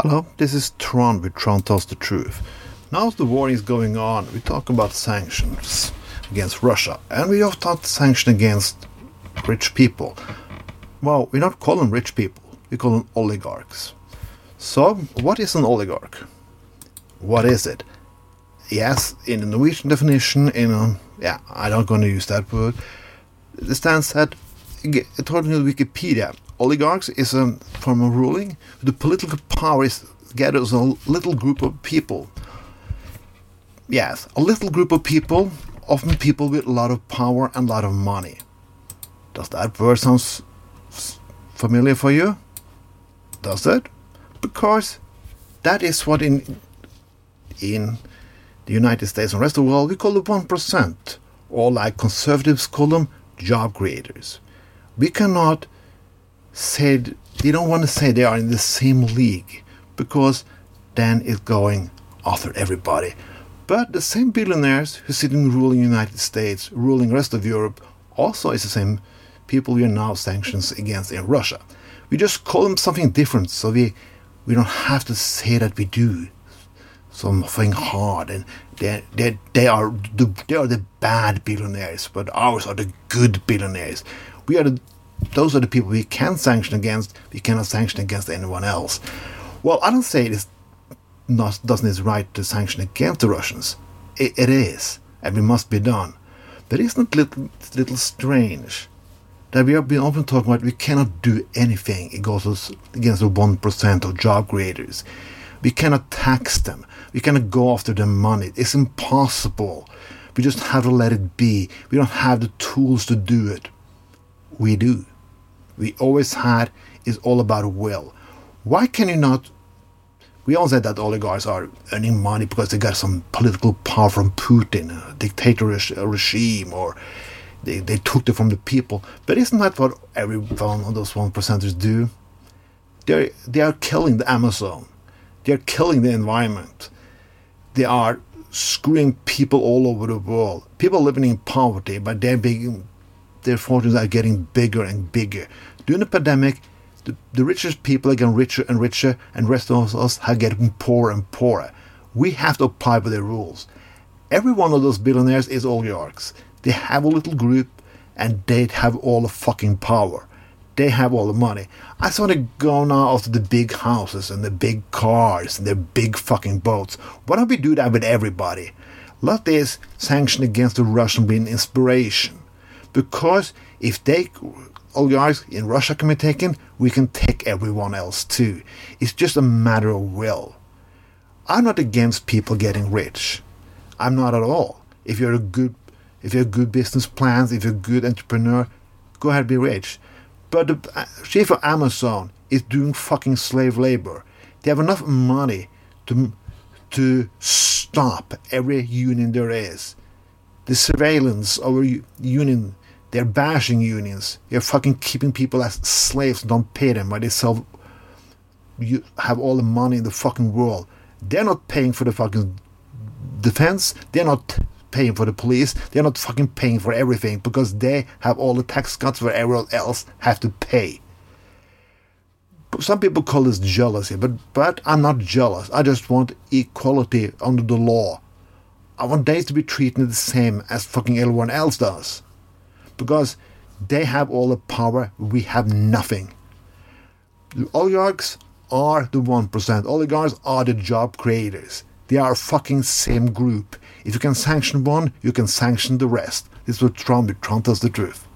Hello, this is Tron with Tron Tells the Truth. Now the war is going on, we talk about sanctions against Russia, and we often talk sanctions against rich people. Well, we don't call them rich people, we call them oligarchs. So, what is an oligarch? What is it? Yes, in the Norwegian definition, in a, yeah, I'm not going to use that word. It stands that, according to Wikipedia, oligarchs is a form of ruling. The political power is gathered gathers a little group of people. Yes, a little group of people, often people with a lot of power and a lot of money. Does that word sound familiar for you? Does it? Because that is what in in the United States and rest of the world we call the one percent, or like conservatives call them, job creators. We cannot say they don't want to say they are in the same league because then it's going after everybody. But the same billionaires who sit in ruling United States, ruling rest of Europe, also is the same people we are now sanctions against in Russia. We just call them something different, so we we don't have to say that we do something hard and they they they are the they are the bad billionaires, but ours are the good billionaires. We are the those are the people we can sanction against. We cannot sanction against anyone else. Well, I don't say it is not doesn't it's right to sanction against the Russians. It, it is, and it must be done. But isn't it little little strange that we have been often talking about we cannot do anything against against the one percent of job creators. We cannot tax them. We cannot go after their money. It's impossible. We just have to let it be. We don't have the tools to do it we do. We always had is all about will. Why can you not? We all said that oligarchs are earning money because they got some political power from Putin, a dictatorial regime, or they, they took it from the people. But isn't that what every one of those one percenters do? They're, they are killing the Amazon. They are killing the environment. They are screwing people all over the world. People living in poverty, but they're being their fortunes are getting bigger and bigger. During the pandemic, the, the richest people are getting richer and richer, and rest of us are getting poorer and poorer. We have to apply by the rules. Every one of those billionaires is oligarchs. They have a little group, and they have all the fucking power. They have all the money. I saw them go now after the big houses and the big cars and the big fucking boats. Why don't we do that with everybody? Let this sanction against the Russian be an inspiration because if they all guys in Russia can be taken, we can take everyone else too. It's just a matter of will. I'm not against people getting rich. I'm not at all. If you're a good if you have good business plans, if you're a good entrepreneur, go ahead be rich. But the uh, chief of Amazon is doing fucking slave labor. They have enough money to to stop every union there is. The surveillance over union they're bashing unions. They're fucking keeping people as slaves. Don't pay them while they sell. You have all the money in the fucking world. They're not paying for the fucking defense. They're not paying for the police. They're not fucking paying for everything because they have all the tax cuts where everyone else have to pay. Some people call this jealousy, but but I'm not jealous. I just want equality under the law. I want they to be treated the same as fucking everyone else does because they have all the power, we have nothing. The oligarchs are the 1%. Oligarchs are the job creators. They are fucking same group. If you can sanction one, you can sanction the rest. This is what Trump, Trump tells the truth.